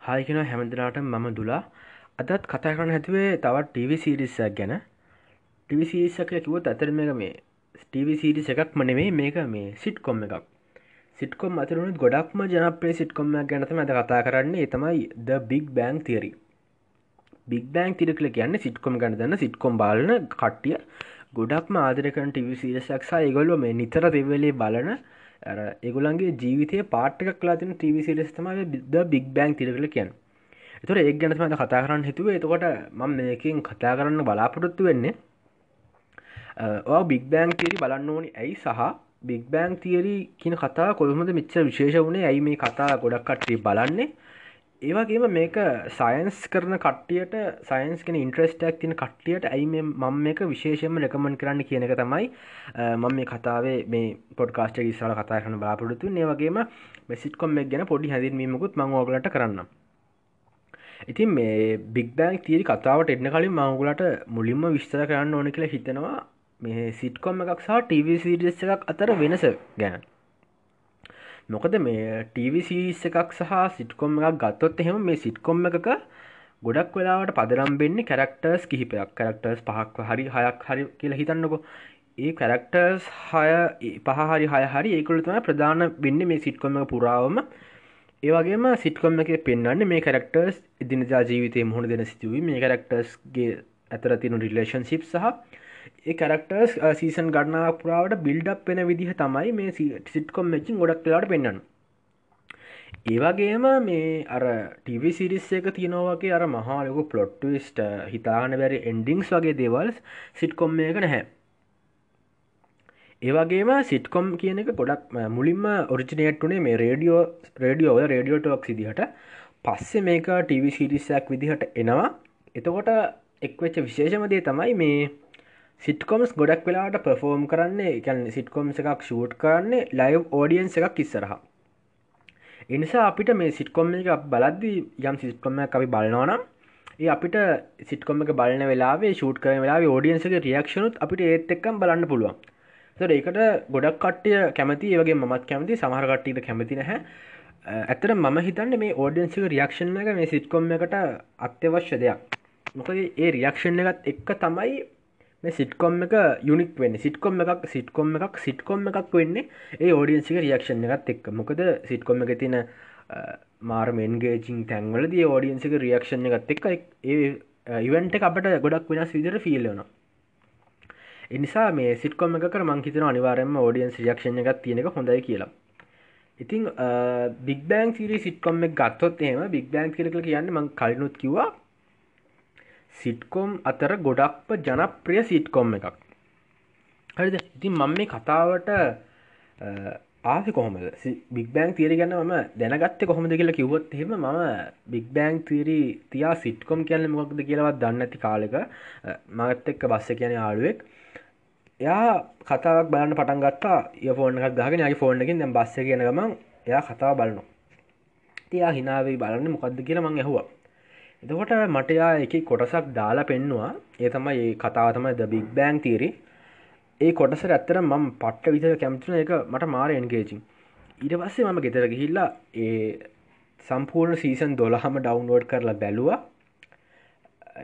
හායිකෙන හැමදිලාට මම දුලා. අදත් කතා කරන්න හැතුවේ තවත් ටව සිරිස්සක් ගැන. ටිවිසිරිසක කිවත් අතර මේක මේ ස්ටව සිරිස එකක් මනෙවේ මේක මේ සිට් කොම් එකක් සිටකොම් අතරුණුත් ගොඩක්ම ජනපේ සිට්කොම්ම ගැනතම ඇත කතා කරන්නේ. තමයි ද බික් බෑන් තේරි බික් බෑන් තිරකල කියන්න සිට්කොම් ගන දන්න සිට්කොම් බාලන කට්ටිය. ගොඩක්ම ආදරකන ටිවිසිරිසක්සා ඒගොල්ලො මේ නිතර දෙවලේ බලන ඒගුලන්ගේ ජීවිතය පාට්ටක කලාතින ටව සිරිස්තම ද බික් බෑන් තිරකල කියන්න. එතුර ඒ ගැනමට කතා කරන්න හිතුව. එතකොට මම මේකින් කතා කරන්න බලාපොරොත්තු වෙන්නේ ඔ බික් බෑන් තිරි බලන්න ඕනි. ඇයි සහ බික් බෑන් තියරි කියන කතා කොළමද මෙච්ච විශේෂ වුණේ? ඇයි මේ කතා ගොඩක් කට්ටි බලන්නේ? ඒවගේම මේක සයින්ස් කරන කට්ටියට සයින්ස්කෙන ඉන්ට්‍රස්ටක් තින කට්ටියට ඇයි මම මේක විශේෂම රකමන් කරන්න කියන එක තමයි මම මේ කතාවේ මේ පොඩ්කාස්ට ඉස්සල කතා කරන බලාපොරතු ඒ වගේම මෙසිට්කොම් එක් ගැන පොඩි හැදින්වීමකුත් මංෝගලට කරන්න ඉතින් මේ බික් බෑක් තීරි කතාවට එන්න කලින් මංගුලට මුලින්ම විස්තර කරන්න ඕන කියලා හිතෙනවා. මේ සිට්කොම් එකක් සහ ටව සිරිස් එකක් අතර වෙනස ගැන. මොකද මේ ටීවිසිස් එකක් සහ සිට්කොම් එකක් ගත්තොත් එහෙම මේ සිට්කොම් එකක ගොඩක් වෙලාවට පදරම්බෙන්නේ කැරක්ටර්ස් කිහිපයක්. කැරක්ටර්ස් පහක් හරි හයක් හරි කියලා හිතන්නකො. ඒ කැරක්ටර්ස් හය පහරි හය හරි ඒකුළතුම ප්‍රධාන වෙන්න මේ සිට්කොම එක පුරාවම. ඒවගේම සිටකොම් එක පෙන්න්න මේ කැරක්ටර්ස් ඉදිනජා ජීවිතය මුහුණ දෙන සිතුවී මේ කැරක්ටර්ස්ගේ ඇතර තිනු රිලේශන්ශිප් සහ ඒ කරක්ටර්ස් සීසන් ගන්නා පුරාවට බිල්ඩක් වෙන විදිහ තමයි මේ සිට්කොම් මෙචින් ගොඩක් කලාට පෙන්න්න ඒවගේම මේ අර ටව සිරිස් එක තියනවගේ අර මහාලකු පලොට්ටවිස්ට හිතාන බැරි එන්ඩිංස් වගේ දේවල්ස් සිට්කොම් එක නැහැ. ඒවගේම සිට්කොම් කියන එක ගොඩක් මුලින්ම ඔරිජිනේට්ුනේ මේ රේඩියෝ රේඩියෝව රේඩියෝටක් සිදිහට පස්සෙ මේක ටව සිරිස්සයක් විදිහට එනවා. එතකොට එක්වෙච්ච විශේෂමදේ තමයි මේ සිටකොම්ස් ගොඩක් වෙලාට පෆෝර්ම් කරන්නේ එකන් සිටකොම්ස එකක් ෂූට් කරන්නේ ලයිව් ෝඩියන්ස එකක් ඉස්සරහ. එනිසා අපිට මේ සිටකොම් එක බලද්දී යම් සිටකොම්ම අපි බලනවනම් ඒ අපිට සිටකොම එක බලන වෙලාේ ෂූට් කරන වෙලා ෝඩියන්සගේ රියක්ෂනුත් අපිට ඒත් එක්කම් බලන්න පුළුවන්. තොර ඒකට ගොඩක් කට්ටිය කැමති ඒවගේ මත් කැමති සමහරකට්ටිද කැමති නැහැ. ඇතර මම හිතන්න මේ ෝඩියන්සික රියක්ෂණ එක මේ සිටකොම් එකට අත්‍යවශ්‍ය දෙයක්. මොකද ඒ රියක්ෂණ එකත් එක්ක තමයි මේ සිට්කොම් එක යුනික් වෙන්න. සිට්කොම් එකක් සිට්කොම් එකක් සිට්කොම් එකක් වෙන්නේ ඒ ෝඩියන්සික රියක්ෂණ එකත් එක් මොකද සිට්කොම් එක තින මාර්මෙන්ගේජිං තැන්වල දී ෝඩියන්සික රියක්ෂණ එකත් එක් ඒ ඉවන්ට අපට ගොඩක් වෙනස් විදිර ෆිල්ලන එනිසා මේ සිටකොම එක මංහිතන අනිවාරම ෝඩියන්ස් රියක්ෂණ එකක් තියෙනක හොඳයි කියලා. ඉතිං බික් බෑන් සිරි සිටකොම් එක ගත්තොත් එම බික් බෑන් කියරක කියන්න මං කලිනුත් කිවා සිට්කොම් අතර ගොඩක්ප ජනප්‍රිය සිට්කොම් එකක්. හරිද? ඉතින් මම මේ කතාවට ආසි කොහොමද? බික් බෑන් තීර ගන්න ම දැනගත්ත කොහොමද කියලා කිව්වොත් එහෙම ම බික් බෑන් තීරී තියා සිට්කොම් කියන්න මොකක්ද කියලවත් දන්න ඇති කාලෙක මගත් එක්ක බස්ස කියන යාළුවෙක්. එයා කතාවක් බලන්න පටන් ගත්තා. ඒ ෆෝන් එකක් ගහගෙන යාගේ ෆෝන් එකින් දැන් බස්ස කියන ගමන් එයා කතාව බලනවා. තියා හිනාවේ බලන්න මොකක්ද කියලා මං ඇහුවා. එතකොට මටයා එක කොටසක් දාලා පෙන්නවා. ඒ තමයි ඒ කතාව තමයි ද බික් බෑන් තීරි ඒ කොටස ඇත්තර මම පට්ට විතර කැමතින එක මට මාර එන්ගේජින් ඊට පස්සේ මම ගෙතර ගිහිල්ලා ඒ සම්පූර්ණ සීසන් දොළහම ඩවන්ලෝඩ් කරලා බැලුවා.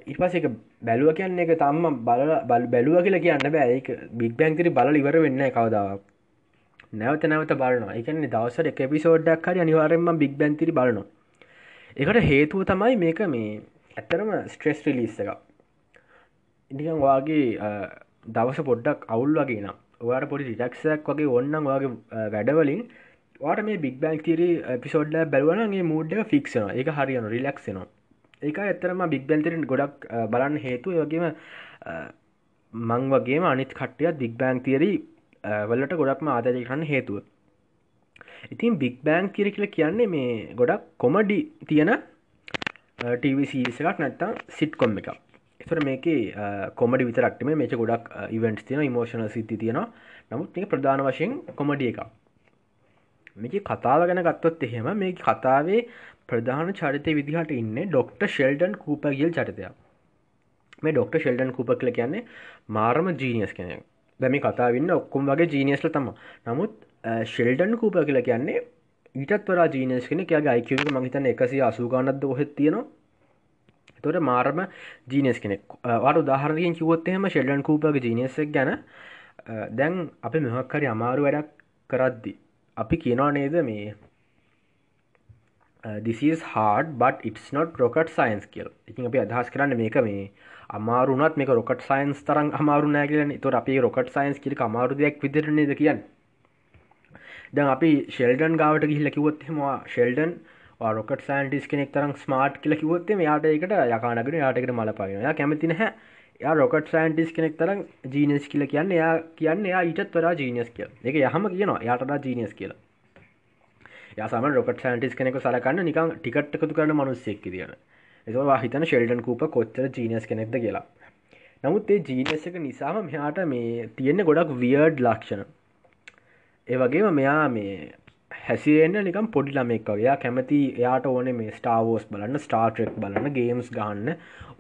ඉපස එක බැලුව කියන්න එක තම්ම බල බල් බැලුව කියලා කියන්න බෑ. ඒක බික් බැංතිරි බල ඉවර වෙන්න කවදාවක් නැවත නැවත බලනවා. එකන්නේ දවසට එක පිසෝඩ්ඩක් හරි අනිවාරෙන්ම බික් බැන්තිරි බලනවා. එකට හේතුව තමයි මේක මේ ඇත්තරම ස්ට්‍රෙස් රිලිස් එක ඉනිකන් වාගේ දවස පොඩ්ඩක් අවුල් වගේ නම්. වාට පොඩි රිටක්ෂයක් වගේ ඔන්නම් වගේ වැඩවලින් වාට මේ බික් බැක් තිරි පිසෝඩ්ඩ බැලවනගේ මූඩ්ඩ ෆික්ෂන එක හරියන රිලක්ෂනවා ඒක ඇත්තරම බික් බැල්තරින් ගොඩක් බලන්න හේතු වගේම මං වගේම අනිත් කට්ටියත් බික් බෑන් තිරි වලට ගොඩක්ම ආදරය කරන්න හේතුව. ඉතින් බික් බෑන් කියර කියල කියන්නේ මේ ගොඩක් කොමඩි තියෙන ටවසිස එකක් නැත්තම් සිට් කොම් එක එතර මේක කොමඩි විතරක්ටම මේච ගොඩක් ඉවන්ට් තියෙන ඉමෝෂණ සිද්ධි තියෙනවා. නමුත් මේ ප්‍රධාන වශයෙන් කොමඩිය එක මේක කතාව ගැන ගත්තොත් එහෙම මේ කතාවේ ප්‍රධාන චරිතය විදිහට ඉන්න ඩොක්ට ශෙල්ඩන් කූප ගියල් චරිතයක්. මේ ඩොක්ට ශෙල්ඩන් කූප කල කියන්නේ මාරම ජීනියස් කෙනෙ දැම කතාවන්න ඔක්කුම් වගේ ජීනියස්ල තම නමුත් ශෙල්ඩන් කූප කියලා කියන්නේ ඊටත් වරා ජීනස් කෙන යාගේ අයිකක මහිතන එකසි අසූගානත්ද ඔහෙත් තියෙනවා. තොට මාර්ම ජීනස් කෙනෙක්. වට උදාහරණකින් කිවොත්තෙම ශෙල්ඩන් කූපගේ ජීනසක් ගැන දැන් අපි මෙහක්කරි අමාරු වැඩක් කරද්දි අපි කියනවා නේද මේ දිසිස් හාඩ බට ඉටස් නොට රොකට් සයින්ස් කියල්. ඉතින් අපි අදහස් කරන්න මේක මේ අමාරුනත් මේක රොකට් සයින්ස් තරන් අමාරු නෑගලන තුර අපි රොකට් සයින්ස් කිරි අමාරු දෙයක් විදිරනේද කියන්න? දැන් අපි ශෙල්ඩන් ගාවට ගිහිල්ල කිවොත්හෙමවා ශෙල්ඩන් රොකට සන්ටිස් කෙනෙක් තරම් ස්මාර්ට් කියල කිවොත්තේ යාට එකට යකානකට යාටකට මල පයින කැමතින හැ යා රොකට සන්ටිස් කෙනෙක් තරම් ජීනස් කියල කියන්න එයා කියන්න එයා ඊටත් වරා ජීනස් කිය එක යහම කියනවා. යාටලා ජීනස් කියලා. යසම රොකට සන්ටිස් කෙනෙක සලකන්න නිකං ටිකට්කතු කරන මනුස්සෙක් තියන එතුවා හිතන ශෙල්ඩන් කූප කොච්චර ජීනස් කෙනෙක්ද කියලා. නමුත් ඒ ජීනස් එක නිසාම මෙයාට මේ තියෙන්නේ ගොඩක් වියර්ඩ් ලක්ෂණ. ඒ වගේම මෙයා මේ හැසිරෙන්න්න නිකම් පොඩි ළමෙක් වගේ. කැමති එයාට ඕන මේ ස්ටාවෝස් බලන්න ස්ටාර්ට්‍රෙක් බලන්න ගේම්ස් ගන්න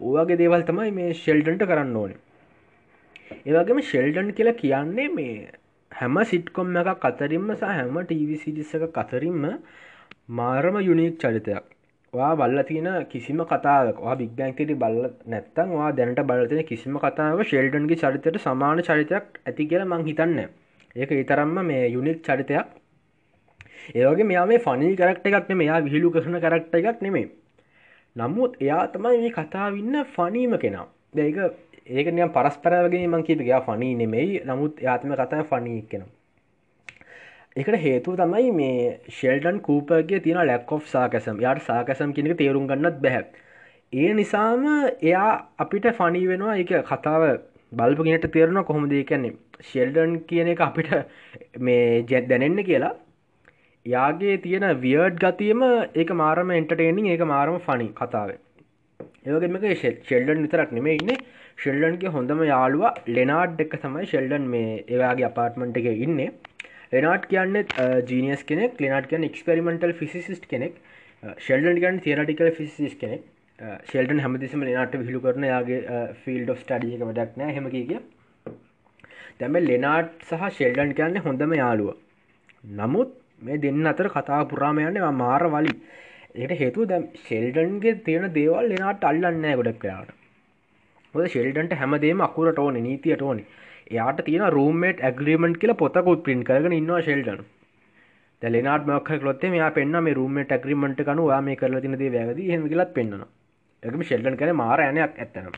ඕවගේ දේවල් තමයි මේ ශෙල්ඩන්ට කරන්න ඕන. ඒවගේම ශෙල්ඩන් කියලා කියන්නේ මේ හැම සිට්කොම් එක කතරින්ම සහ හැම ටීවිසිඩිස්ස එක කතරින්ම මාරම යුනික් චරිතයක්. වා බල්ල තියෙන කිසිම කතාවක් බික්බැංකෙට බල්ල නැත්තන් වා දැනට බලතන කිසිම කතාව ශෙල්ඩන්ගේ චරිතයට සමාන චරිතයක් ඇති කියලා මං හිතන්න. ඒක ඉතරම්ම මේ යුනික් චරිතයක්. ඒවගේ මෙයා මේ ෆනී කරක්ට එකක් මෙයා විහිලු කරන කරක්ට එකක් නෙමේ නමුත් එයා තමයි මේ කතාවන්න ෆනීම කෙනා. දෙක ඒක නියම් පරස්පරවගේ මං කිපගයා ෆනී නෙමෙයි නමුත් යාත්ම කතා ෆනී කෙනවා එකට හේතු තමයි මේ ශෙල්ටන් කූපගේ තියෙන ලැක්කෝ් සාකැසම් යාට සාකැසම් කෙනෙක තේරුම් ගන්නත් බැහැ. ඒ නිසාම එයා අපිට ෆනී වෙනවා. එක කතාව බලපගෙනට තේරෙන කොහොමද කියන්නේ ශෙල්ඩන් කියන එක අපිට මේ ජැත් දැනෙන්න කියලා. යාගේ තියෙන වියර්ඩ් ගතියම ඒක මාරම එන්ටර්ටේනිං ඒක මාරම ෆනි කතාව. ඒවගේම ශෙල්ඩන් විතරක් නෙමේ ඉන්න. ශෙල්ඩන්ගේ හොඳම යාළුවා ලෙනාඩ් එක්ක තමයි ශෙල්ඩන් මේ ඒවාගේ අපාර්ට්මන්ට් එක ඉන්න. ලෙනාට් කියන්න ජීනියස් කෙනෙක්. ලෙනාට කියන්න එක්ස්පෙරිමෙන්ටල් ෆිසිසිස්ට් කෙනෙක්. ශෙල්ඩන් ගන් තිරටිකල් ෆිසිස් කෙනෙක්. ශෙල්ඩන් හැමතිසම ලෙනාට විහිලු කරන යාගේ ෆිල්ඩ් ඔ් ටඩියක වැඩක්නෑ හෙම කිය තැම ලෙනාට් සහ ශෙල්ඩන් කියන්නේ හොඳම යාළුව. නමුත් මේ දෙන්න අතර කතා පුරාමයන්නේ මාර වලි ඒට හේතු දැම් ශෙල්ඩන්ගේ තියෙන දේවල් ලෙනාට අල්ලන්නෑ ගොඩක් යාට හොද ශෙල්ඩන්ට හැමදේම අකුරට ඕන නීතියට ඕනි. එයාට තියෙන රූමේට් ඇග්‍රීමෙන්ට් කියල පොතකුත් පින් කරගෙන ඉන්නවා ශෙල්ඩන් ලෙනාට මක් ලොත්තේ මේ පෙන්න්න මේ රූමට ඇග්‍රීමට කනු වා මේ කරල තිනදේ වැදි හෙම කියලත් පෙන්න්නවා එකම ශෙල්ඩන් කන මාර යනයක් ඇත්තනම්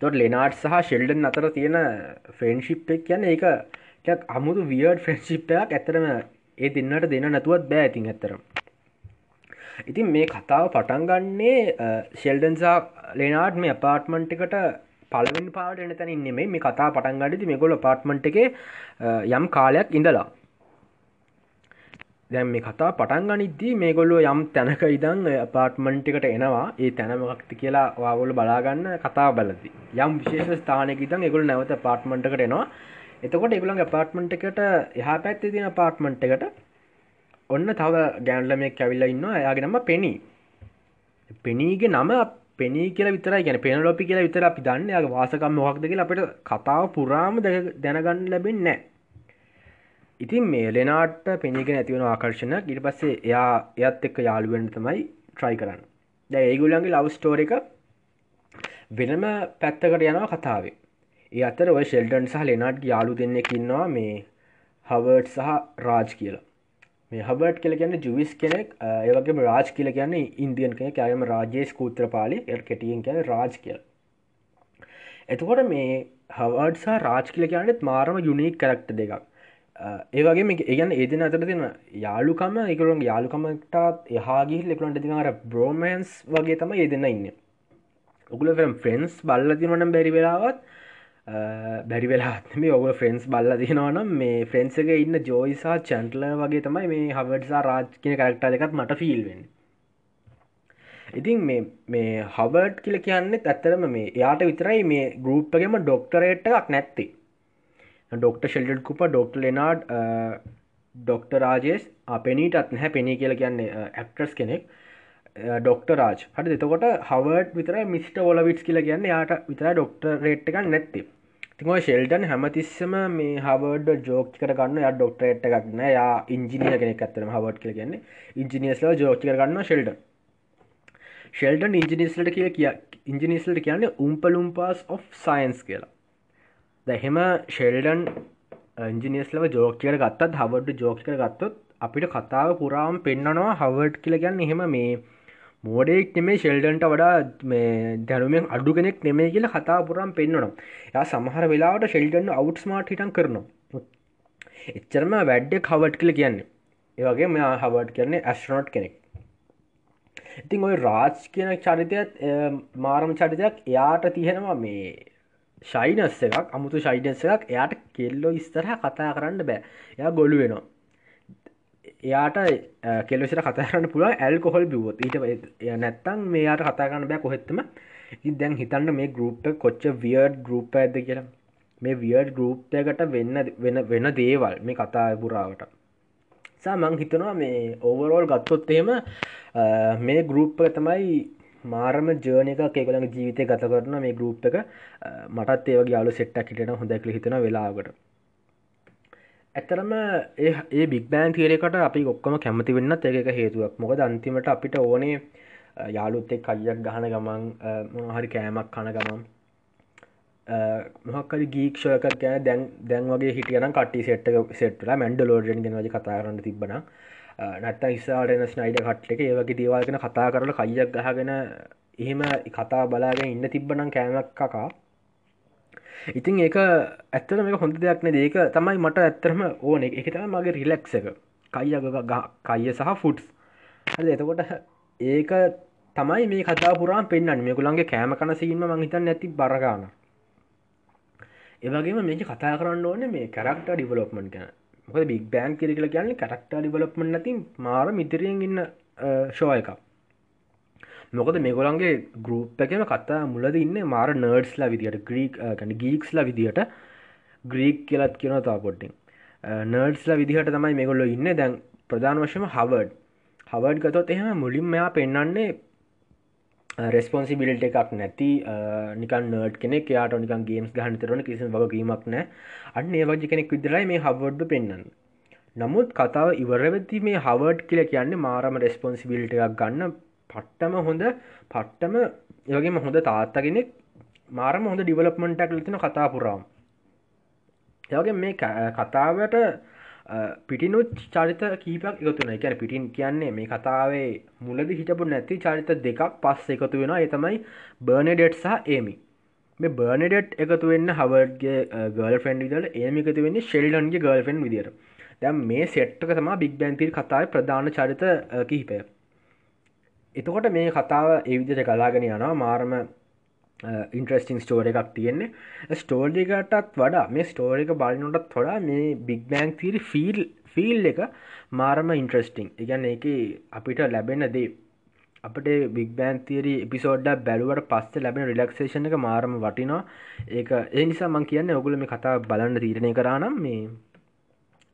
තොට ලෙනාට් සහ ශෙල්ඩන් අතර තියෙන ෆ්‍රෙන්ශිප් එක් කියන්න එක අමුතු වියඩ් ෆ්‍රෙන්ශිප්පයක් ඇතරම ඒ දෙන්නට දෙන්න නැතුවත් බෑ ඇතින් ඇතරම් ඉතින් මේ කතාව පටන් ගන්නේ ශෙල්ඩන්සා ලෙනාට් මේ අපාර්ට්මන්ට් එකට පලවින් පාට එන තැන ඉන්නෙමේ මේ කතා පටන් ගඩති මෙගොල පාර්ට්මන්ට් එක යම් කාලයක් ඉඳලා. දැන් මේ කතා පටන් ගනිද්දී මේගොල්ලෝ යම් තැනක ඉදං පාර්ට්මන්ට් එකට එනවා. ඒ තැනමක්ති කියලා වාගොල බලාගන්න කතා බලදි යම් විශේෂ ස්ථානක ඉදන් එගොල නැවත පාර්ට්මන්ට්කට එනවා. එතකොට එගුලන් පාර්ට්මන්ට් එකට එහා පැත්ති තින පාර්ට්මන්ට් එකට ඔන්න තව ගෑන්ලමෙක් කැවිල්ල ඉන්න එයාගෙනම පෙනී. පෙනීගේ නම පෙනී කියල විතර ගැන පෙන ලොපි කියලා විතර අපි දන්න. යාගේ වාසකම් මොහක්ද කියලා අපට කතාව පුරාම දැනගන්න ලැබෙන් නෑ ඉතින් මේ ලෙනාට පෙනගෙන ඇතිවන ආකර්ශණ ඉට පස්සේ එයා එයත් එක්ක යාළුවෙන්ට තමයි ට්‍රයි කරන්න. දැ ඒගුලන්ගේ ලව් ස්ටෝර එක වෙනම පැත්තකට යනවා කතාවේ. ඒ අතර ඔය ශෙල්ටන් සහ ලෙනාට් යාලු දෙන්නෙකින්නවා මේ හවර්ඩ් සහ රාජ් කියලා. මේ හබර්ට් කියල කියන්න ජුවිස් කෙනෙක් ඒවගේ රාජ් කියල කියන්න ඉන්දියන් කෙනෙක් අයම රාජයේ ස්කූත්‍ර පාලි එ කෙටියෙන් කියන රාජ් කියල. එතකොට මේ හවර්ඩ්සා රාජ් කියල කියන්නෙත් මාරම යුනික් කරක්ට දෙකක්. ඒවගේ මේ ඒගන්න ඒදන අතර තින යාලුකම එකරුන් යාලුකමටත් එහාගේ ලෙකුලන්ට තිනර බ්‍රෝමන්ස් වගේ තම ඒ දෙන්න ඉන්න. ඔකුල ෆ්‍රෙන්ස් බල්ල තිනවනම් බැරි වෙලාවත් බැරි වෙලාත්ම ඔග ෆ්‍රෙන්ස් බල්ල තිනවනම් මේ ෆ්‍රෙන්න්සක ඉන්න ජෝයිසා චැන්ටල වගේ තමයි මේ හවඩසා රාජ් කියන කරක්ට දෙකත් මට ෆිල්වෙන් ඉතින් මේ හවර්ඩ් කියල කියන්නෙත් ඇත්තරම මේ එයාට විතරයි මේ ගරුප්පගේම ඩොක්ටරේට් එකක් නැත්තේ. Doctor Sheldon Cooper doctor Leonard doctor Rajesh පෙනීටත් නැහැ පෙනී කියල කියන්නේ uh, ඇක්ට්‍රස් කෙනෙක්. ඩොක්ට රාජ් හට දෙතකොට හවර්ඩ් විතර මිස්ට ොලවිටස් කියල කියන්න යාට විතර ඩොක්ට රේට් එක නැත්තේ. තිම ශෙල්ටන් හැමතිස්සම මේ හවඩ ජෝක් කර ගන්න ය ඩොක්ටරේට් එකක්න යා ඉංජිනිය කෙනෙක් ඇත්තන හවට කර ගන්න ඉංජිනියස්ල ජෝක කරගන්න ශෙල්ට ශෙල්ටන් ඉංජිනිස්ලට කිය කිය ඉංජිනිස්ලට කියන්නේ උම්පලුම් පාස් of සයින්ස් කියලා. දැහෙම ශෙල්ඩන් ඉංජිනියස්ලව ජෝකර ගත්තත් හවඩ ජෝක කර ගත්තොත් අපිට කතාව පුරාම් පෙන්න්නනවා හවඩ් කියල ගැන්න එහෙම මේ මෝඩෙක් නෙමේ ශෙල්ඩන්ට වඩා මේ දැනුවෙන් අඩු කෙනෙක් නෙමේ කියල කතා පුරම් පෙන්න්නනවා ය සමහර වෙලාවට ශෙල්ඩන්න අවට් ස්මාර්ට හිටන් කරනවා. එච්චරම වැඩ්ඩ කවට් කියල කියන්නේ. ඒවගේ මෙයා හවඩ් කියන්නේ ඇස්ට්‍රනොට් කෙනෙක්. ඉතින් ඔය රාජ් කියන චරිතයත් uh, මාරම චරිතයක් එයාට තියෙනවා මේ ශයිනස් එකක් අමුතු ශයිඩන්ස එකක් එයාට කෙල්ලෝ ඉස්තරහ කතා කරන්න බෑ. එයා ගොලු වෙනවා. එයාට කෙලෙසිට කතාරන්න පුළුව ඇල් කොහොල් බිවොත් ඊට නැත්තං මේයාට කතාගන්න බෑ කොහෙත්තම දැන් හිතන්න මේ ගරුප්ප කොච්ච වියඩ් ගරුප් ඇද කියලා. මේ වියඩ් ගරුප්යකට වෙන්න වෙන වෙන දේවල් මේ කතා පුරාවට. සා මං හිතනවා මේ ඕවරෝල් ගත්තොත් එහෙම මේ ගරුප්ප තමයි මාරම ජර්නක කෙකලඟ ජීවිතය ගත කරන මේ ගරුප් එක. මටත් ඒවගේ යාලු සෙට්ටක් හිටන හොඳැකල හිතන වෙලාකට ඇතරම ඒ බික් බෑන් තිරකට අපි ඔක්කම කැමති වෙන්න ඒක හේතුවක්. මොකද අන්තිමට අපිට ඕනේ යාලුත් එක් අයියක් ගහන ගමන් මොහරි කෑමක් කන ගමන්. මොහක්කරි ගීක්ෂයක ගැන දැන් දැන් වගේ හිටියන කටි සෙට්ක සෙට්ලා මැන්ඩ ලෝඩෙන් ගෙන වජ කතා කරන්න තිබන නැත්ත ඉස්සාටන ස්නයිඩ කට්ට එක ඒවගේ දේවල්ගෙන කතා කරල කයියක් ගහගෙන එහෙම කතා බලාගෙන ඉන්න තිබ්බනම් කෑමක් කකා. ඉතින් ඒක ඇත්තන මේ හොඳ දෙයක්න දේක තමයි මට ඇත්තරම ඕන. එක තම මගේ රිලෙක්ස එක. කයියග කයිය සහ ෆුට්ස් හද එතකොට ඒක තමයි මේ කතා පුරා පෙන්න්න මේකුළන්ගේ කෑම කන සීම මහිතන් නැති බරගාන ඒවගේම මේක කතා කරන්න ඕන මේ කරක්ට ඩිවලොප්මන් ගැන. මොක බික් බෑන් කිරිකල කියන්නේ කරක්ට ඩිවලොප්මන් නැති මාර මිතරයෙන් ඉන්න ෂෝ එකක්. මොකද මේගොලන්ගේ ගරුප් එකම කතා මුලද ඉන්න මාර නර්ඩ්ස්ලා විදිට ග්‍රීක් කැන ගීක්ස්ලා විදිහට ග්‍රීක් කියලත් කියන තා පොට්ටිං නර්ඩ්ස්ලා විදිහට තමයි මේගොල්ල ඉන්න. දැන් ප්‍රධාන වශයම හවඩ් හවඩ් ගතොත් එහෙම මුලින් මෙයා පෙන්න්නන්නේ රෙස්පොන්සිබිලිට එකක් නැති නිකන් නර්ඩ් කෙනෙක් යාට නිකන් ගේම්ස් ගහන්තරන කිසි වගකීමක් නෑ අන්න ඒවජ කෙනෙක් විදිරයි මේ හවඩ්ඩ පෙන්න්න නමුත් කතාව ඉවරවෙති මේ හවඩ් කියල කියන්නේ මාරම රෙස්පොන්සිබිලිට එකක් ගන්න පට්ටම හොඳ පට්ටම යගේම හොඳ තාත්තගෙනෙක් මාරම හොඳ ඩිවලප්මන්ටක් ලතින කතා පුරාම්. යගේ මේ කතාවට පිටිනුත් චරිත කීපක් එකතුන එකැන පිටින් කියන්නේ මේ කතාවේ මුලද හිටපු නැති චරිත දෙකක් පස් එකතු වෙන එතමයි බර්නඩෙට් සහ ඒමි. මේ බර්නඩෙට් එකතු වෙන්න හවර්ගේ ගල් ෆෙන්ඩ විදල ඒම එකතු වෙන්නේ ශෙල්ලන්ගේ ගල් ෆෙන් විදිර දැම් මේ සෙට්ක තම බික් බැන්තිල් කතායි ප්‍රධාන චරිත කිහිපය. එතකොට මේ කතාව ඒවිදිට කලාගෙන යනවා. මාරම ඉන්ට්‍රස්ටිං ස්ටෝර එකක් තියෙන්නේ. ස්ටෝර්ජිකටත් වඩා මේ ස්ටෝරික බලනොටත් ਥොඩා මේ big bang theory feel feel එක මාරම ඉන්ට්‍රස්ටිං එකගන්න එක අපිට ලැබෙන දේ අපට බික් බෑන් තේරි එපිසෝඩ්ඩ බැලුවට පස්ස ලැබෙන රිලක්ෂේෂන එක මාරම වටිනවා. ඒක ඒ නිසා මං කියන්න ඔගුල මේ කතා බලන්න තීරණය කරනම් මේ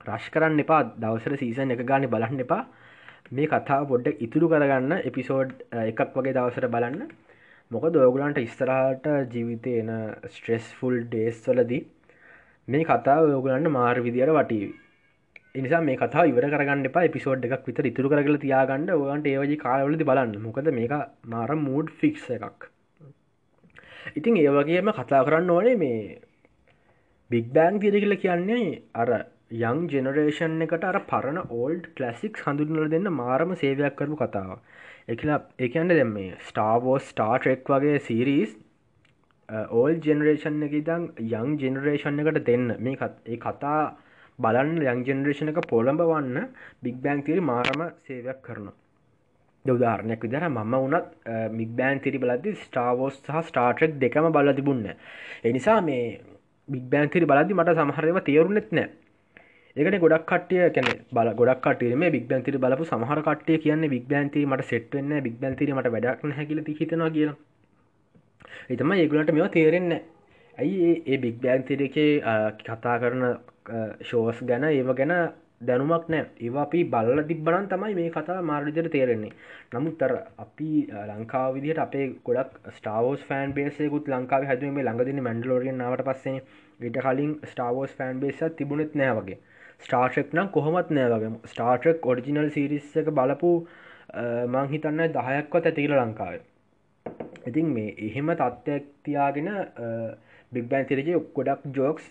රශ් කරන්න එපා දවසර සීසන් එක ගානි බලන්න එපා. මේ කතා පොඩ්ඩක් ඉතුරු කරගන්න එපිසෝඩ් එකක් වගේ දවසට බලන්න. මොක දෝගලන්ට ඉස්තරාට ජීවිතය එන ස්ට්‍රෙස් ෆුල් ඩේස් වලදී මේ කතා යෝගලන්න මාර් විදිර වටීවි. එනිසා මේ කතා ඉවර කරගන්න එපා පිසෝඩ් එකක් විතර ඉතුරු කරගල තියාගන්න. ඕගන්ට ඒවජි කාලවලදි බලන්න. මොකද මේක මාර මූඩ් ෆික්ස එකක්. ඉතින් ඒවගේම කතා කරන්න ඕනේ මේ බික් බෑන් තිරකිල කියන්නේ අර යං ජෙනරේෂන් එකට අර පරණ ඕල්ඩ් කලසික් හඳුනල දෙන්න මාරම සේවයක් කරපු කතාව එකලා එකන්ට දෙම මේ ස්ටාවෝ ස්ටාටෙක් වගේ සීරීස් ඕල් ජෙනරේෂන් එක දං යං ජෙනරේෂන් එකට දෙන්න. මේ ඒ කතා බලන්න යං ජෙනරේෂණ එක පොළඹ වන්න බික් බෑන් තිරි මාරම සේවයක් කරන දෞදාරණයක් විදර මම වනත් මික් බෑන් තිරි බලදදි ස්ටාවෝස් සහ ස්ටාටෙක් දෙකම බල තිබුන්න එනිසා මේ බික් බෑන් තිරි බලදදි මට සමහරව තේරුනෙත් නෑ ඒකට ගොඩක් කටිය කැන බල ගොඩක් කටේ මේ බික් බැන්තිරි බලපු සමහර කටේ කියන්න බික් බැන්ති මට සෙට්වෙන්න බික් බැන්තිර මට වැඩක් හැකිල හිතනවා කියලා. එතම ඒගුලට මෙවා තේරෙන්න ඇයි ඒ බික් බෑන්තිරකේ කතා කරන ශෝස් ගැන ඒව ගැන දැනුමක් නෑ ඒවා අපි බල්ල තිබ්බනන් තමයි මේ කතා මාර්විදියට තේරෙන්නේ. නමුත් තර අපි ලංකාව විදිහට අපේ ගොඩක් ස්ටාවෝස් ෆෑන් බේසයකුත් ලංකාව හැදුව මේ ළඟදින මැන්ඩලෝරියෙන් නාවට පස්සේ ඊට කලින් ස්ටාවෝස් ෆෑන් බේසත් තිබුණෙත් නෑ වගේ. ස්ටාර්ටෙක් නම් කොහොමත් නෑ වගේ. ස්ටාර්ටක් ඔඩිජිනල් සිරිස් එක බලපු මං හිතන්න දහයක්වත් ඇතිකල ලංකාවේ. ඉතින් මේ එහෙම තත්ත්වයක් තියාගෙන බිග්බෑන් තිරජය ගොඩක් ජෝක්ස්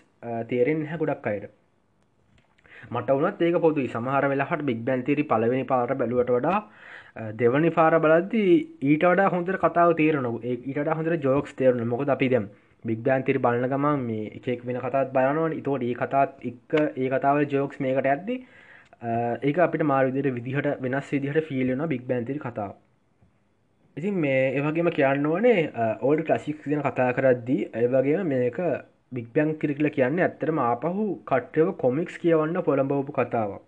තේරෙන් හැ ගොඩක් අයට. මට වනත් ඒක පොදුයි. සමහර වෙලාහට බික් බැන්තිරි පලවෙනි පාර බැලුවට වඩා දෙවනි පාර බලද්දි ඊට වඩා හොඳර කතාව තේරනු ඊට හොඳර ජෝක්ස් තේරන මොකද අපි දැම් බික් බෑන්තිරි බලන්න ගම මේ එකෙක් වෙන කතාත් බලනවන්. ඉතෝට ඒ කතාත් එක්ක ඒ කතාව ජෝක්ස් මේකට ඇද්දි ඒක අපිට මාර්විදිර විදිහට වෙනස් විදිහට ෆිල්ලන බික් බෑන්තිරි කතාව. ඉතින් මේ ඒවගේම කියන්න ඕනේ ඕල්ඩ ක්ලසික් දෙන කතා කරද්දී ඒවගේම මේක බික්බැං කිරිකල කියන්න ඇත්තරම ආපහු කට්ටව කොමික්ස් කියවන්න පොළඹවපු කතාවක්.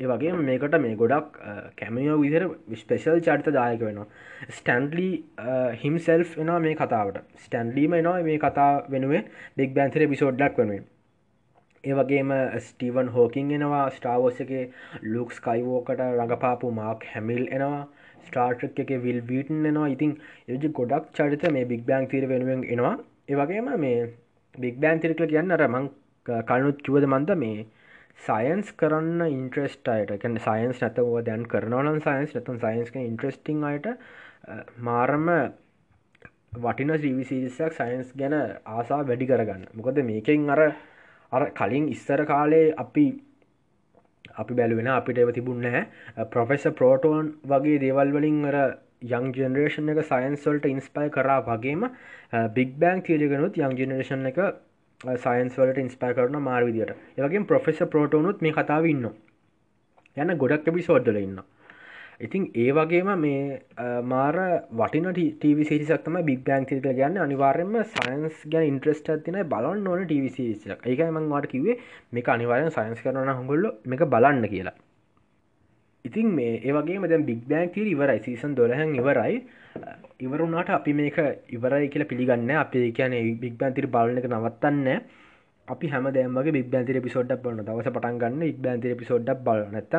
ඒ වගේ මේකට මේ ගොඩක් කැමියෝ විදිර විස්පේශල් චරිත දායක වෙනවා ස්ටන්ලි හිම්සෙල් එනවා මේ කතාවට. ස්ටන්ලීම එනවා මේ කතා වෙනුවේ බික් බැන්තිර පිසෝඩ්ඩක් වනුවෙන්. ඒ වගේම ස්ටීවන් හෝකින් එනවා. ස්ටාවෝස එක ලුක්ස් කයිවෝකට රඟපාපු මාක් හැමිල් එනවා. ස්ටාර්ටක් එක විල් වීටන් එනවා. ඉතින් එජ ගොඩක් චරිත මේ බික් බෑන් තීර වෙනුවෙන් එනවා. ඒවගේම මේ බික් බෑන් තිරිකල කියන්න අර මං කලනුත් කිවද මන්ද? මේ සයින්ස් කරන්න ඉන්ට්‍රස්ට අයට. කැන සයින්ස් නැතව දැන් කරනවන සයින්ස් නතන් සයින්ස්ක ඉන්ට්‍රස්ටිං අයට මාරම වටින ජීවිසිරිසයක් සයින්ස් ගැන ආසා වැඩි කරගන්න. මොකද මේකෙන් අර අර කලින් ඉස්සර කාලේ අපි අපි බැලුවෙන අපිට එව තිබුන්න හැ ප්‍රොෆෙස ප්‍රෝටෝන් වගේ දේවල් වලින් අර යං ජනරේෂන් එක සයින්ස්වල්ට ඉන්ස්පයි කරා වගේම බික් බෑන් තියජගෙනුත් යං ජනරේෂන් එක සයින්ස් වලට ඉන්ස්පයි කරන මාර් විදිට ඒවගේ ප්‍රොෆෙස පෝටෝනුත් මේ කතාව ඉන්න යන ගොඩක් එබි සෝඩ්ඩල ඉන්න ඉතින් ඒ වගේම මේ මාර වටින ටව සිරිසක්තම බික් බෑන් තික ගන්න අනිවාරෙන්ම සයින්ස් ගැන ඉන්ට්‍රස්ට තින බලන්න ඕන ටවිසික් ඒකයි මං වාට කිවේ මේ අනිවාරෙන් සයින්ස් කරන හොගොල්ල එක බලන්න කියලා. ඉතින් මේ ඒවගේ මද බික් බෑන්තිර ඉවරයි සීසන් දොලහැන් ඉවරයි. ඉවරුණට අපි මේක ඉවරයි කියලා පිළිගන්න අපේ කියන බික් බෑන්තිර බලන එක නවත්තන්න අපි හැම දෑමගේ බික් බෑන්තිර පිසෝඩ්ඩක් බලන දවස පටන් ගන්න ඉක් බෑන්තිර පිසෝඩ්ඩක් බල නැත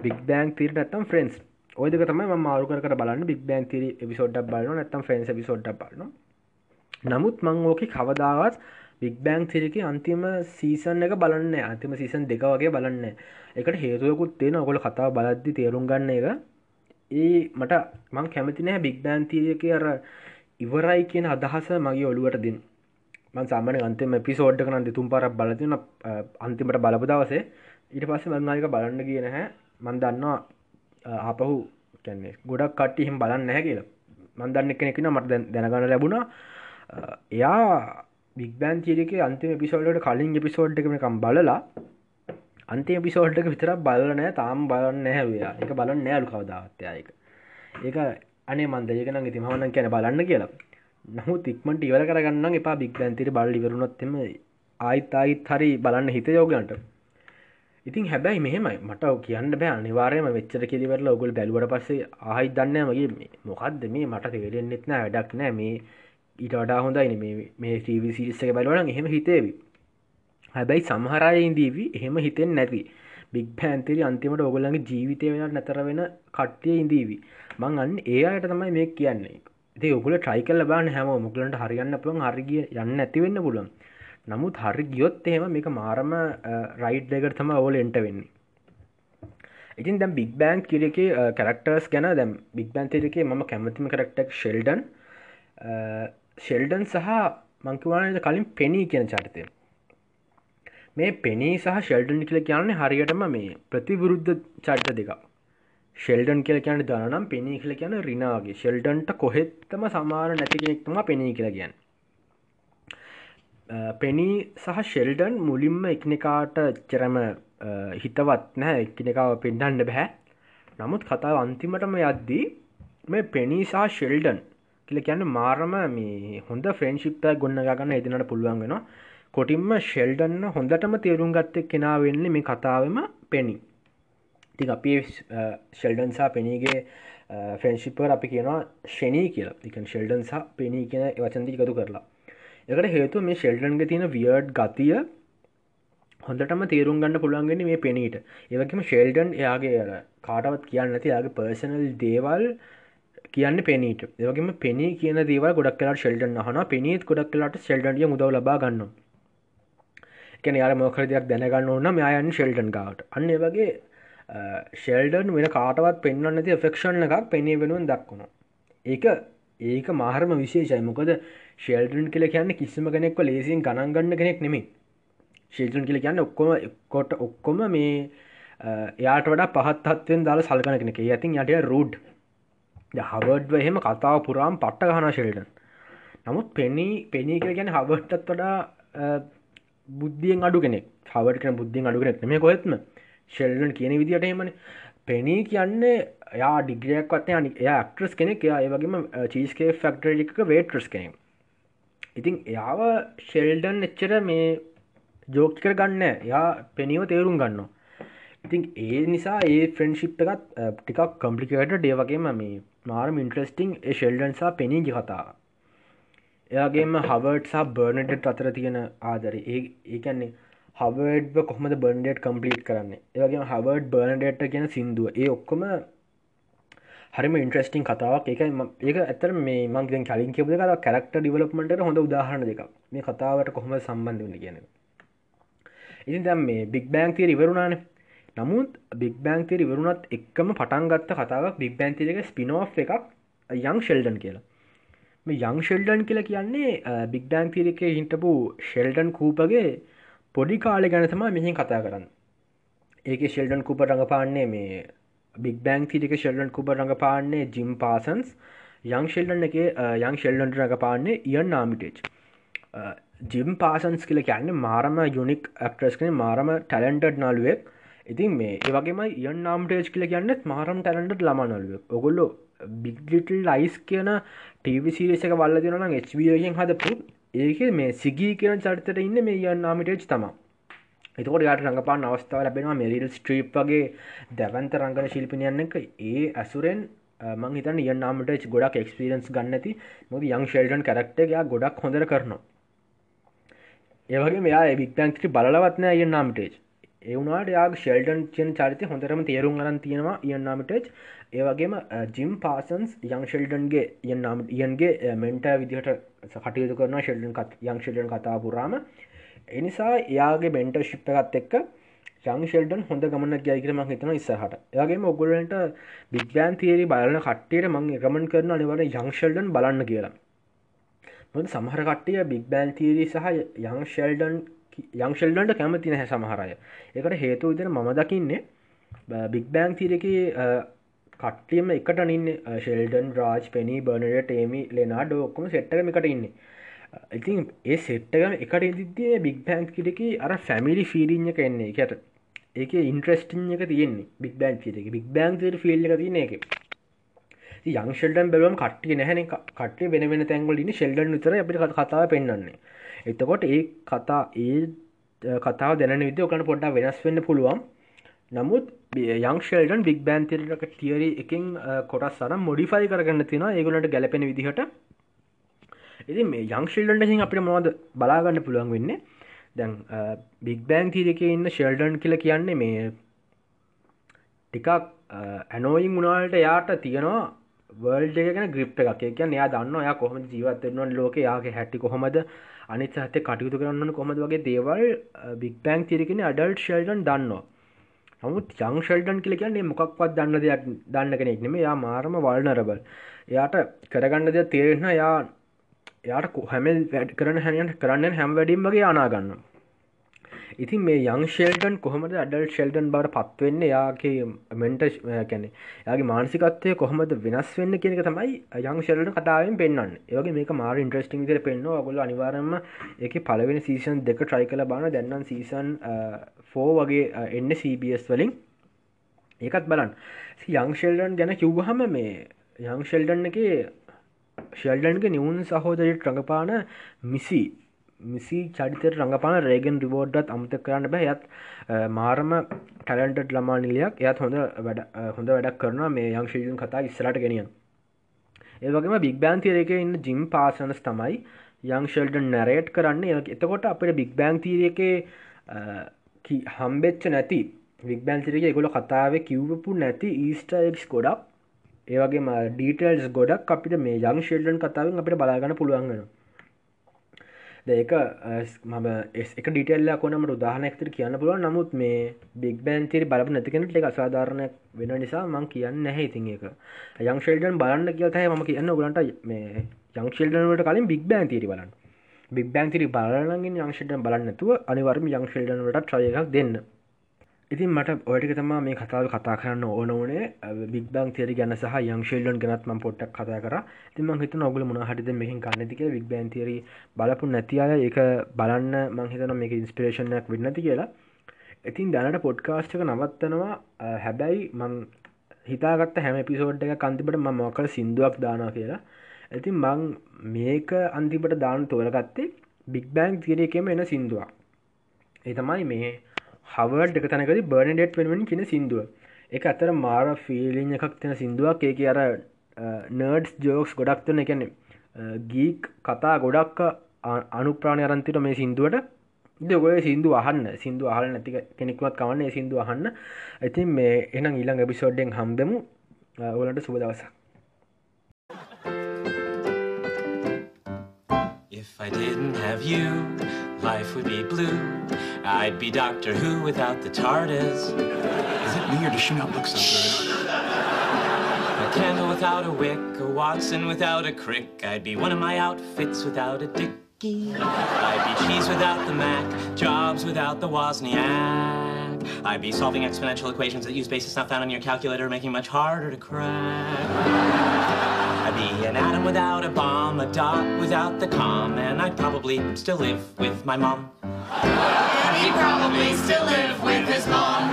බික් බෑන්ක් තිර නැත්තම් ෆ්‍රෙන්ස් ඔයදක තමයි මාරුකර බලන්න බික් බෑන්තිර පිසෝඩ්ඩක් බලන නැත්තම් ෆ්‍රන්ස් පිසෝඩ්ඩක් බලන නමුත් මං ඕක කවදාවත් බික් බෑන්ක් තිරක අන්තිම සීසන් එක බලන්න අන්තිම සීසන් දෙක වගේ බලන්න එකට හේතුවකුත් තියෙන ඔකොල කතාව බලද්දි තේරුම් ගන්න එක. ඒ මට මං කැමති නෑ බික් බෑන් තීරක අර ඉවරයි කියන අදහස මගේ ඔළුවට දින් මන් සාමන අන්තිම පිසෝඩ් කන දෙතුම් පරක් බලතින අන්තිමට බලපු දවසේ. ඊට පස්සේ මංනායක බලන්න කියන හැ මන් දන්නවා ආපහු කැන්නේ ගොඩක් කට්ටි හිම බලන්න නැහැ කියලා. මන්දන්න කෙනෙකින මට දැනගන්න ලැබුණා. එයා බික්බෑන් චිරික අන්තිම පිසෝල්ට කලින් පිසෝඩ් එකකම් බලලා අන්තිම පිසෝල්ට එක විතර බලනෑ තාම් බලන්න හැවයා එක බලන්න නෑලු කවදාවත්‍යයක ඒක. අනේ මන්දයකන ඉති මහනන් කැන බලන්න කියලා. නහු තික්මට ඉවර කරගන්න එපා බික්බෑන්තිර බල් ඉවරුණොත්තෙම ආයිත් ආයිත් හරි බලන්න හිත යෝගන්ට. ඉතින් හැබැයි මෙහෙමයි. මට කියන්න බෑ. අනිවාරයම වෙච්චර කිරිවරලා ඔගුල් බැලුවට පස්සේ ආහිත් දන්න මගේ මොකක්ද මේ? මට තේරෙන්න්නෙත් නෑ වැඩක් නෑ මේ ඊට වඩා හොඳයින මේ ටීවි සිරිස්ස එක බලවන එහෙම හිතේවි. හැබැයි සමහරයඉදීවී එහෙම හිතෙන් නැති. බික් පැන්තිරි අන්තිමට ඔගොල්ලගේ ජීවිතය වෙන නැතර වෙන කට්ටිය ඉදීවී මං අන්න ඒ අයට තමයි මේ කියන්නේ. ඒ ඔගුල ට්‍රයිකල් බාන හැම මුගලන්ට හරියන්න පුළන් හරිගිය යන්න ඇතිවෙන්න පුලන් නමුත් හරි ගියොත් එහෙම මේක මාරම රයිට් දෙකට තම ඔවල එන්ට වෙන්නේ. ඉතින් දැම් බික් බෑන් කිරක කරක්ටර්ස් ගැන දැම් බික් බෑන්තිරකේ ම කැමතිම කරක්ටක් ශෙල්ඩන් ෂෙල්ඩන් සහ මංකිවානද කලින් පෙනී කියන චරිතය. මේ පෙනී සහ ෂෙල්ඩන් කියල කියන්නේ හරියටම මේ ප්‍රතිවිරුද්ධ චරිත දෙක ෂෙල්ඩන් කියල කියන දනම් පෙනී කියල කියන රිනාගේ ෂෙල්ඩන්ට කොහෙත්තම සමාර නැති කෙනෙක්තුමා පෙනී කියලා කියන්න. පෙනී සහ ෂෙල්ඩන් මුලින්ම එකනෙකාට චරම හිතවත් නෑ එක්කනෙකාව පෙන්ඩන්න බැහැ නමුත් කතාව අන්තිමටම යද්දී මේ පෙනීසා ෂෙල්ඩන් කියල කියන්න මාරම මේ හොඳ ෆ්‍රෙන්ශිප්ත ගොන්න ගන්න එදිනට පුළුවන්ගෙන කොටින්ම ෂෙල්ඩන්න හොඳටම තේරුම් ගත්තෙක් කෙනා වෙන්නේ මේ කතාවම පෙනි ති අපි ෂෙල්ඩන්සා පෙනීගේ ෆ්‍රෙන්ශිපර් අපි කියනවා ෂනී කියලා. තිකන් ෂෙල්ඩන්සා පෙනී කියන වචන්දි එකතු කරලා. එකට හේතු මේ ෂෙල්ඩන්ග තියෙන වියඩ් ගතිය හොඳටම තේරුම් ගන්න පුළුවන්ගෙන මේ පෙනීට ඒවකම ශෙල්ඩන් එයාගේ කාටවත් කියන්න ඇති යාගේ පර්සනල් දේවල් කියන්න පෙනීට. ඒවගේම පෙනී කියන දේව ගොඩක් කලා ශෙල්ඩන් හන පෙනීත් ගොඩක් කලාට ශෙල්ඩන්ිය මුදව ලබා ගන්න එකන යාර මොකර දෙයක් දැනගන්න ඕන්න මෙයන් ශෙල්ඩන් ගවට. අන්න වගේ ශෙල්ඩන් වෙන කාටවත් පෙන්න්න නැති ෆෙක්ෂන් එකක් පෙනේ වෙනුවෙන් දක්වුණ ඒක ඒක මාහරම විශේෂයි. මොකද ශෙල්ටන් කියල කියන්න කිසිම කෙනෙක්ව ලේසින් ගණන්ගන්න කෙනෙක් නෙමේ ශිල්ටන් කියල කියන්න ඔක්කොම කොට ඔක්කොම මේ එයාට වඩා පහත්ත්වෙන් දාල සල්කන කෙනෙක. ඇතින් යට රුඩ් හවඩ්ව එහෙම කතාව පුරාම් පට්ට ගහන ශෙල්ටන් නමුත් පෙනී පෙනී කියල ගැන හවට්ටත් වඩා බුද්ධියෙන් අඩු කෙනෙක්. හවට බුද්ධියෙන් අඩු කෙනෙක් මේ කොත්ම ශෙල්ලන් කියන විදිට එමන පෙනී කියන්නේ යා ඩිග්‍රියක් වත්ය අනි එයා ක්ට්‍රස් කෙනෙක්. එයා ඒවගේම චීස්කේ ෆක්ටර් එක වේට්‍රස් කෙනෙක්. ඉතින් එයාව ශෙල්ඩන් එච්චර මේ ජෝක් කර ගන්න යා පෙනීව තේරුම් ගන්න ඉතින් ඒ නිසා ඒ ෆ්‍රෙන්ශිප් එකත් ටිකක් කම්පලිකේට ඩේවගේම මේ මාරම ඉන්ට්‍රස්ටිං ඒ ශෙල්ඩන්සා පෙනීගි කතා. එයාගේම හවර්ඩ්සා බර්නඩට් අතර තියෙන ආදර. ඒ ඒකන්නේ හවර්ඩ් කොහමද බර්න්ඩට් කම්පලිට් කරන්න? ඒවගේ හවර්ඩ් බර්නඩට කියන සිින්දුව. ඒ ඔක්කොම හරිම ඉන්ට්‍රස්ටිං කතාවක්. එක ඒක ඇතර මේ මංගෙන් කලින් කිවද කර කරක්ට ඩිවලප්මට හොඳ උදාහරණ දෙක මේ කතාවට කොහොම සම්බන්ධ වන්න කියන ඉතින් දැම් මේ බික් බෑන්තිය ඉවරුණාන නමුත් බික් බෑන්තිය ඉවරුණත් එක්කම පටන්ගත්ත කතාවක් බික් බෑන්තික ස්පිනෝ් එකක් uh, යං ශෙල්ඩන් කියලා. මේ යං ශෙල්ඩන් කියලා කියන්නේ බික් බෑන් තිරික හිටපු ශෙල්ඩන් කූපගේ පොඩි කාලෙ ගැන තමා මෙහින් කතා කරන්න. ඒක ශෙල්ඩන් කුප රඟපාන්නේ මේ බික් බෑන් තිරික ශෙල්ඩන් කුප රඟපාන්නේ ජිම් පාසන්ස් යං ශෙල්ඩන් එක යං ශෙල්ඩන්ට රඟපාන්නේ ඉයන් නාමිටේච් ජිම් පාසන්ස් කියල කියන්න මාරම යුනික් ඇක්ට්‍රස් කන මාරම ටැලන්ටඩ් නලුවෙක් ඉතින් මේ ඒවගේම ඉයන් නාම්ටේජ් කියල කියන්නෙත් මාරම් ටැලන්ට ළමනලුවක් ඔගොල්ලො බිග්ලිටල් ලයිස් කියන ටීවිසිරිසක වල්ල දෙනනම් HBයෙන් හදපු ඒක මේ සිගී කියන චරිතට ඉන්න මේ යන් නාමිටේජ් තම එතකොට යාට රඟපාන අවස්ථාව ලැබෙනවා මෙරිල් ස්ට්‍රීප් වගේ දැවන්ත රංගන ශිල්පිනියන්න එක ඒ ඇසුරෙන් මං හිතන් ඉයන් නාමටේජ් ගොඩක් එක්ස්පිරන්ස් ගන්නති මොද යං ශෙල්ටන් කරක්ටයා ගොඩක් හොඳර කරනවා. ඒවගේ මෙයා බික්ටන්ක්ටි බලවත්න යන්නාමටේජ් ඒවුණට යා ශෙල්ටන් චෙන් චරිත හොඳරම තේරුම් අරන් තියෙනවා යන්නාමටේජ් ඒවගේම ජිම් පාසන්ස් යං ශෙල්ඩන්ගේ යන්නාම ඉයන්ගේ මෙන්ට විදිහට කටයුතු කරන ශෙල්ඩන් යං ශෙල්ඩන් කතා පුරාම. එනිසා එයාගේ බෙන්ට ශිප්ප එකත් එක්ක යං ශෙල්ඩන් හොඳ ගමන ගයකරම හිතන ඉස්සහට එයාගේ ඔගොලන්ට බිග්බෑන් තේරි බලන කට්ටයට මං එකමන් කරන අනිවට යං ශෙල්ඩන් බලන්න කියලා. මොද සමහර කට්ටිය බික් බෑන් තීරී සහ යං ශෙල්ඩන් යං ශෙල්ඩන්ට කැමති නැහැ සමහරය එකට හේතු විදිර මම දකින්නේ බික් බෑන් තීරක කට්ටියම එකට ඉන්න ශෙල්ඩන් රාජ් පෙනී බර්නට ටේමි ලෙනාඩ ඔක්කොම සෙට්ටකම එකට ඉන්න. ඉතින් ඒ සෙට්ටගම එකට ඉදිදේ බික් බෑන්ක් කිටක අර ෆැමිලි ෆීරිං එක එන්නේ. එකට ඒක ඉන්ට්‍රස්ටිං එක තියෙන්නේ බික් බෑන් ිට බික් බෑන් ෆිල්ල එක තියන එක යං ශෙල්ඩන් බැලුවම් කට්ටිය නැහැන කට්ටිය වෙන වෙන තැන්ගල ඉන්න ශෙල්ඩන් විතර අපිට කතාව පෙන්න්නන්නේ එතකොට ඒ කතා ඒ කතාව දැන විද ඔකන පොඩ්ඩ වෙනස් වෙන්න පුළුවන්. නමුත් යං ශෙල්ඩන් බික් බෑන්තිරක තියරි එකින් කොටස් සර මොඩිෆයි කරගන්න තින ඒගලට ගැලපෙන විදිහට. ඉති මේ යං ශිල්ඩන්ට හි අපිට මොද බලාගන්න පුළුවන් වෙන්න? දැන් බික් බෑන් තීරක ඉන්න ශෙල්ඩන් කියල කියන්නේ මේ ටිකක් ඇනෝයින් මුණල්ට යාට තියෙනවා වර්ල්ඩ ගැන ග්‍රිප් එකක්. කියන්න එයා දන්න ඔයා කොහොම ජීවත්වෙන්වන් ලෝක යාගේ හැටි කොහොමද අනිත් හත කටයුතු කරන්න කොමද වගේ දේවල් බික් බෑන් තිරකෙන අඩල්ට් ශල්ඩන් දන්නවා. නමුත් යං ශල්ඩන් කියල කියන්නේ මොකක්වත් දන්න දෙයක් දන්න කෙනෙක් නෙම යා මාරම වල්නරබල් එයාට කරගන්න දෙයක් තේරෙන යා යාට හැමල් වැඩ කරන හැනියන්ට කරන්න හැම් වැඩිම් වගේ අනාගන්න ඉතින් මේ යං ශෙල්ටන් කොහොමද අඩල් ශෙල්ටන් බවට පත්වෙන්න යාගේ මෙන්ට කැනෙ යාගේ මානසිකත්වය කොහොමද වෙනස් වෙන්න කියනක තමයි යං ශෙල්ට කතාවෙන් පෙන්න්න ඒගේ මේක මාර ඉන්ට්‍රස්ටිං ර පෙන්න්න ගොල අනිවාරම එක පලවෙන සීසන් දෙක ට්‍රයි කල බාන දැන්නම් සීසන් ෆෝ වගේ එන්න CBS වලින්. ඒකත් බලන් යං ශෙල්ඩන් ගැන කිව්වහම මේ යං ශෙල්ඩන් එක ශෙල්ඩන්ගේ නිවුන් සහෝදරයට රඟපාන මිසි මිසි චරිතයට රඟපාන රේගෙන් රිවෝඩ්ඩත් අමත කරන්න බෑ. යත් මාරම ටැලන්ටඩ් ළමා නිලයක්. එයත් හොඳ වැඩ හොඳ වැඩක් කරන මේ යං ශීජන් කතා ඉස්සරට ගෙනියන්. ඒවගේම බික් බෑන් තිරක ඉන්න ජිම් පාසනස් තමයි යං ශෙල්ඩන් නැරේට් කරන්න. එතකොට අපට බික් බෑන් තීරක හම්බෙච්ච නැති වික්බැන්සිරගේ ගොල කතාව කිව්වපු නැති ඊස්ටක්ස් ගොඩක් ඒවගේ ඩීටල්ස් ගොඩක් අපිට මේ යං ශෙල්ඩන් කතාවෙන් අපිට බලාගන්න පුළුවන්ගෙන ඒක මම එක ඩිටල්ල කොනමට උදාහනැක්තර කියන්න පුළුව නමුත් මේ බික් බෑන්තිරි බලප නැතිකෙනට එක අසාධාරණයක් වෙන නිසා මං කියන්න නැහැ ඉතින් එක යං ශෙල්ඩන් බලන්න කියතහ ම කියන්න. ගලන්ට මේ යං ශෙල්ඩනට කලින් බික් බෑන් තිරි බලන්න. බික් බෑන්තිරි බලගෙන් යංශෙල්ඩන් බලන්නතුව අනිවර්ම යං ශෙල්ඩනට ට්‍රයකක් දෙන්න. ඉතින් මට ඔයටික තම මේ කතාව කතා කරන්න ඕන ඕනේ බික්බං තේරි ගැන සහ යංශල්ලන් ගෙනත්ම පොට්ටක් කතා කර. තිම හිත නොගල මොන හටිද මෙහින් කන්නතික වික්බෑන් තේරි බලපු නැති අය ඒක බලන්න මංහිතන මේක ඉන්ස්පිරේෂණයක් වෙන්නති කියලා. ඉතින් දැනට පොඩ්කාස්ටක නවත්තනවා. හැබැයි මං හිතාගත්ත හැම පිසෝඩ් එක කන්තිබට ම මොකර සිින්දුවක් දානා කියලා. ඇතින් මං මේක අන්තිපට දාන තෝරගත්තේ බික් බෑන්ක් තිරේකෙම එන සිින්දුවක්. එතමයි මේ හවර්ඩ් එක තැනකද බර්නඩෙට් වෙනුවෙන් කියන සිින්දුව. එක අතර මාර ෆිලිං එකක් තියෙන සිින්දුවක්. ඒක අර නර්ඩ්ස් ජෝක්ස් ගොඩක් තුන එකන ගීක් කතා ගොඩක් අනුප්‍රාණය අරන්තිට මේ සිින්දුවට. දෙගොය සිින්දු අහන්න. සිින්දු අහල නැති කෙනෙක්වත් කවන්නේ සිින්දු අහන්න. ඉතින් මේ එනම් ඊළඟ එපිසෝඩ්ඩෙන් හම්දමු ඔලට සුබ දවසක්. If I didn't have you, life would be blue. I'd be Doctor Who without the TARDIS. Is it me or does she not look so good? A candle without a wick, a Watson without a crick. I'd be one of my outfits without a dicky. I'd be cheese without the Mac, jobs without the Wozniak. I'd be solving exponential equations that use basis not found on your calculator, making much harder to crack. Without a bomb, a dot without the com, and I'd probably still live with my mom he probably still live with his mom.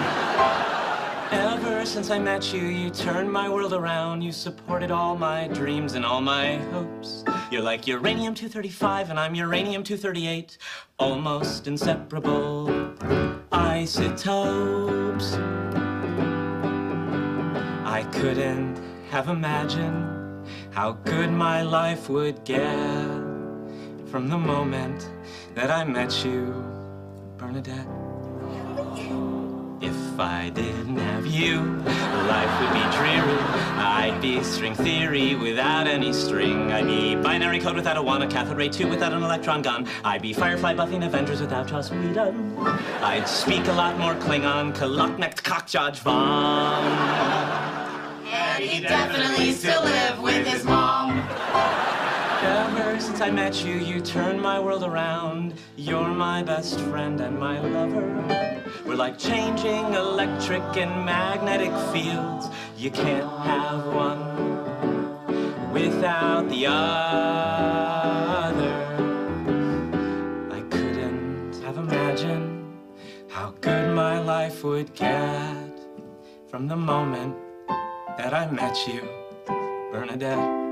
Ever since I met you, you turned my world around. You supported all my dreams and all my hopes. You're like uranium-235 and I'm uranium-238. Almost inseparable isotopes. I couldn't have imagined how good my life would get from the moment that I met you. Bernadette. If I didn't have you, life would be dreary. I'd be string theory without any string. I'd be binary code without a one, a cathode ray tube without an electron gun. I'd be Firefly buffing Avengers without Joss Whedon. I'd speak a lot more Klingon, Kaluknek cock Judge Von. And he'd definitely still live with his mom. Ever since I met you, you turned my world around. You're my best friend and my lover. We're like changing electric and magnetic fields. You can't have one without the other. I couldn't have imagined how good my life would get from the moment that I met you, Bernadette.